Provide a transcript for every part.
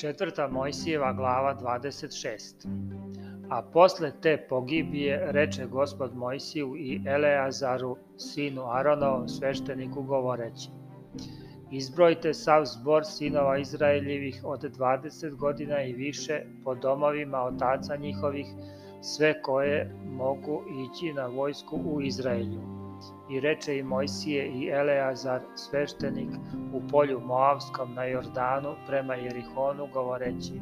Četvrta Mojsijeva glava 26. A posle te pogibije reče gospod Mojsiju i Eleazaru, sinu Aronovom, svešteniku govoreći. Izbrojite sav zbor sinova Izraeljevih od 20 godina i više po domovima otaca njihovih, sve koje mogu ići na vojsku u Izraelju I reče i Mojsije i Eleazar, sveštenik, u polju Moavskom na Jordanu prema Jerihonu govoreći,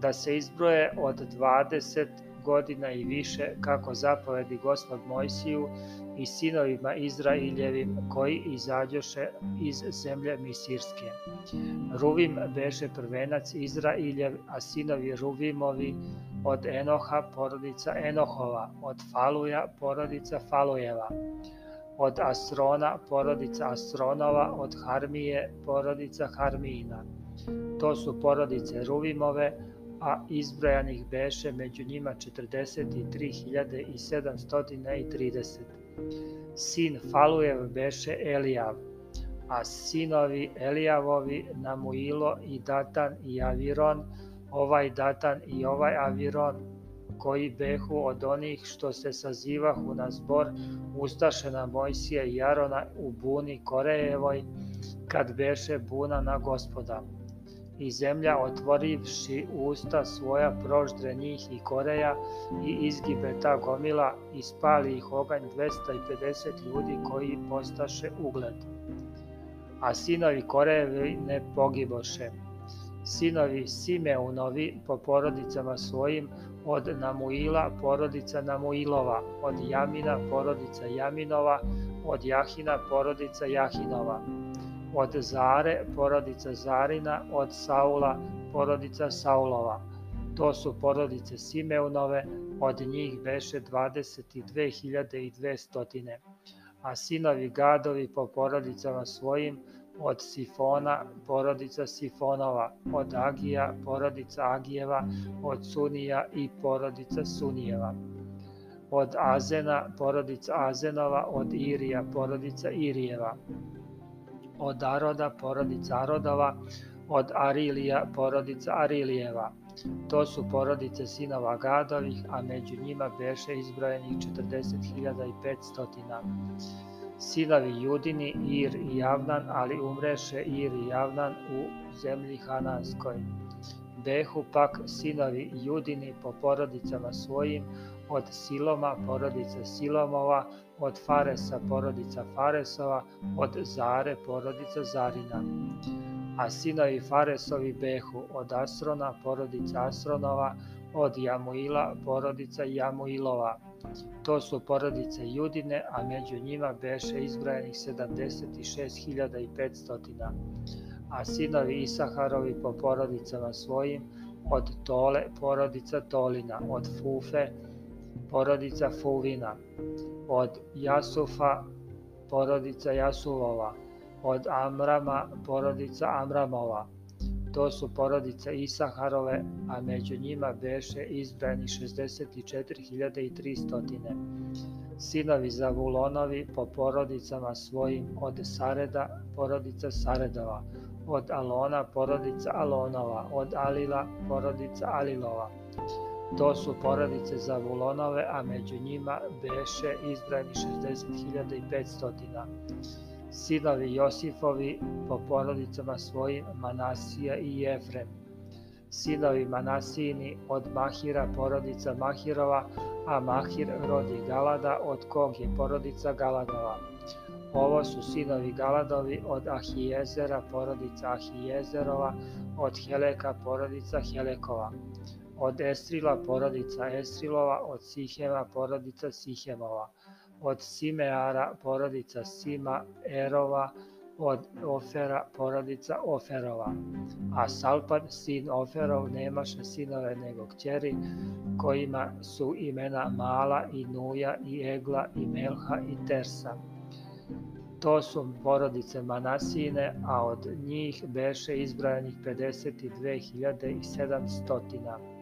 da se izbroje od 20 godina i više, kako zapovedi gospod Mojsiju i sinovima Izraeljevim koji izađoše iz zemlje Misirske. Ruvim beše prvenac Izraeljev, a sinovi Ruvimovi od Enoha porodica Enohova, od Faluja porodica Falujeva, od Asrona porodica Asronova, od Harmije porodica Harmijina. To su porodice Ruvimove, a izbrojanih beše među njima 43.730. Sin Falujev beše Elijav, a sinovi Elijavovi Namuilo i Datan i Aviron, ovaj Datan i ovaj Aviron, koji behu od onih što se sazivahu na zbor Ustašena Mojsija i Jarona u buni Korejevoj, kad beše buna na gospoda. I zemlja otvorivši usta svoja proždre njih i Koreja i izgibe ta gomila i spali ih oganj 250 ljudi koji postaše ugled. A sinovi Korejevi ne pogiboše. Sinovi Simeunovi po porodicama svojim od Namuila porodica Namuilova, od Jamina porodica Jaminova, od Jahina porodica Jahinova, od Zare porodica Zarina, od Saula porodica Saulova. To su porodice Simeunove, od njih beše 22.200. A sinovi Gadovi po porodicama svojim od Sifona, porodica Sifonova, od Agija, porodica Agijeva, od Sunija i porodica Sunijeva, od Azena, porodica Azenova, od Irija, porodica Irijeva, od Aroda, porodica Arodova, od Arilija, porodica Arilijeva. To su porodice sinova Gadovih, a među njima beše izbrojenih 40.500 sinovi Judini, Ir i Javnan, ali umreše Ir i Javnan u zemlji Hananskoj. Behu pak sinovi Judini po porodicama svojim, od Siloma porodica Silomova, od Faresa porodica Faresova, od Zare porodica Zarina. A sinovi Faresovi behu od Asrona porodica Asronova, od Jamuila porodica Jamuilova, To su porodice Judine, a među njima beše izbrajenih 76.500. A sinovi Isaharovi po porodicama svojim, od Tole porodica Tolina, od Fufe porodica Fuvina, od Jasufa porodica Jasuvova, od Amrama porodica Amramova, To su porodice Isaharove, a među njima beše izbrani 64.300. Sinovi Zavulonovi po porodicama svojim od Sareda, porodica Saredova, od Alona, porodica Alonova, od Alila, porodica Alilova. To su porodice Zavulonove, a među njima beše izbrani 60.500 sinovi Josifovi po porodicama svojim Manasija i Jefrem, sinovi Manasini od Mahira porodica Mahirova, a Mahir rodi Galada od kog je porodica Galadova. Ovo su sinovi Galadovi od Ahijezera porodica Ahijezerova, od Heleka porodica Helekova, od Estrila porodica Estrilova, od Sihema porodica Sihemova, od Simeara porodica Sima Erova, od Ofera porodica Oferova. A Salpan, sin Oferov, nemaše sinove nego kćeri, kojima su imena Mala i Nuja i Egla i Melha i Tersa. To su porodice Manasine, a od njih beše izbrajanih 52.700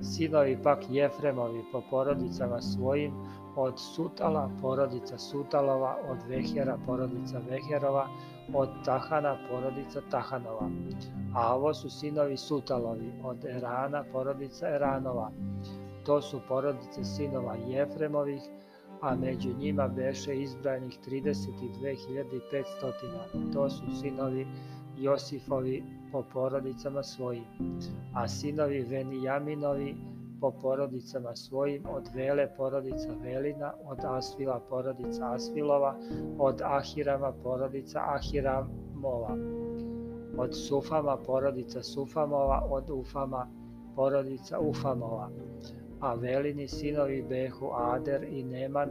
Sinovi pak Jefremovi po porodicama svojim, od Sutala porodica Sutalova, od Vehera porodica Veherova, od Tahana porodica Tahanova. A ovo su sinovi Sutalovi, od Erana porodica Eranova. To su porodice sinova Jefremovih, a među njima beše izbranih 32.500. To su sinovi Josifovi po porodicama svojim, a sinovi Venijaminovi po porodicama svojim, od Vele porodica Velina, od Asvila porodica Asvilova, od Ahirama porodica Ahiramova, od Sufama porodica Sufamova, od Ufama porodica Ufamova. A Velini sinovi behu Ader i Neman,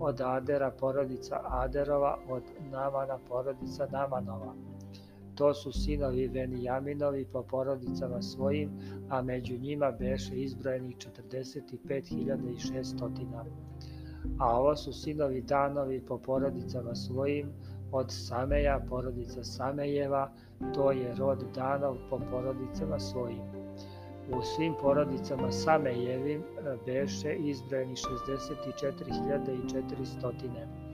od Adera porodica Aderova, od Namana porodica Namanova To su sinovi Venijaminovi po porodicama svojim, a među njima beše izbrojenih 45.600. A ovo su sinovi Danovi po porodicama svojim, od Sameja, porodica Samejeva, to je rod Danov po porodicama svojim. U svim porodicama Samejevim beše izbrojeni 64.400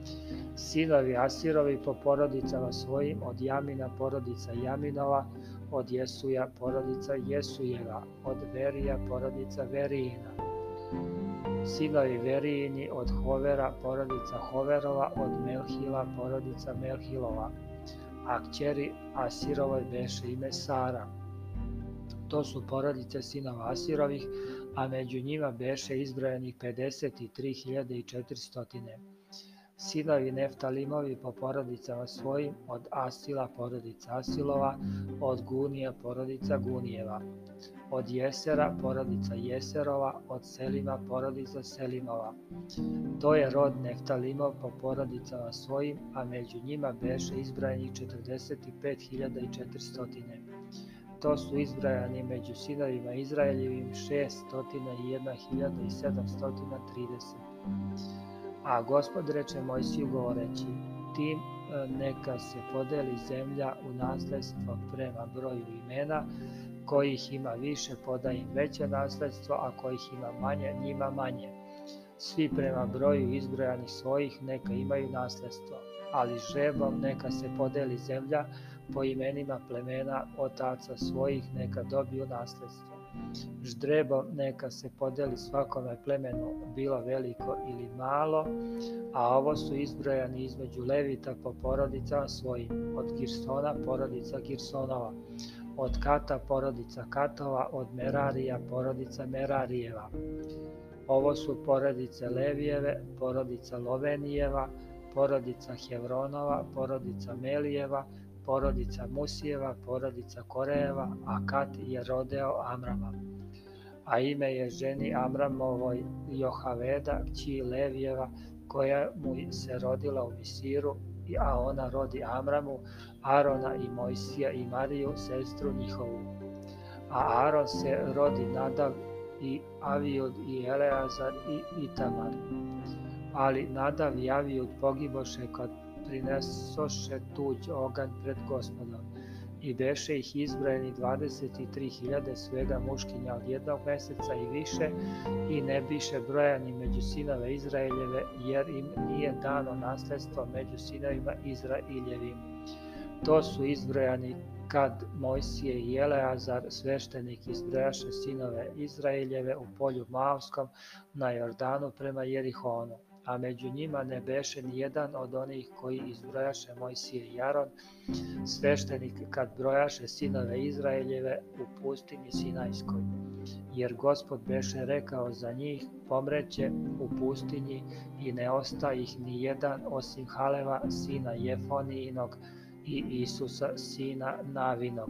sinovi Asirovi po porodicama svojim, od Jamina porodica Jaminova, od Jesuja porodica Jesujeva, od Verija porodica Verijina. Sinovi Verijini od Hovera porodica Hoverova, od Melhila porodica Melhilova. A kćeri Asirovoj beše ime Sara. To su porodice sinova Asirovih, a među njima beše izbrojenih 53.400 sinovi Neftalimovi po porodicama svojim, od Asila porodica Asilova, od Gunija porodica Gunijeva, od Jesera porodica Jeserova, od Selima porodica Selimova. To je rod Neftalimov po porodicama svojim, a među njima beše izbrajani 45.400. To su izbrajani među sinovima Izraeljevim 601.730. A gospod reče Mojsiju govoreći, tim e, neka se podeli zemlja u nasledstvo prema broju imena, kojih ima više poda im veće nasledstvo, a kojih ima manje, njima manje. Svi prema broju izbrojanih svojih neka imaju nasledstvo, ali žrebom neka se podeli zemlja po imenima plemena otaca svojih neka dobiju nasledstvo ždrebom neka se podeli svakome plemenu, bilo veliko ili malo, a ovo su izbrojani između Levita po porodicama svojim, od Girsona porodica Girsonova, od Kata porodica Katova, od Merarija porodica Merarijeva. Ovo su porodice Levijeve, porodica Lovenijeva, porodica Hevronova, porodica Melijeva, porodica Musijeva, porodica Korejeva, a Kat je rodeo Amrama. A ime je ženi Amramovoj Johaveda, kći Levijeva, koja mu se rodila u Misiru, a ona rodi Amramu, Arona i Mojsija i Mariju, sestru njihovu. A Aron se rodi Nadav i Avijud i Eleazar i Itamar. Ali Nadav i Avijud pogiboše kod prinesoše tuđ oganj pred gospodom. I beše ih izbrojeni 23.000 svega muškinja od jednog meseca i više i ne biše brojani među sinove Izraeljeve jer im nije dano nasledstvo među sinovima Izraeljevim. To su izbrojani kad Mojsije i Eleazar, sveštenik, izbrojaše sinove Izraeljeve u polju Mavskom na Jordanu prema Jerihonu a među njima ne beše ni jedan od onih koji izbrojaše Mojsije i Jaron, sveštenik kad brojaše sinove Izraeljeve u pustinji Sinajskoj. Jer gospod beše rekao za njih, pomreće u pustinji i ne osta ih ni jedan osim Haleva, sina Jefonijinog i Isusa, sina Navinog.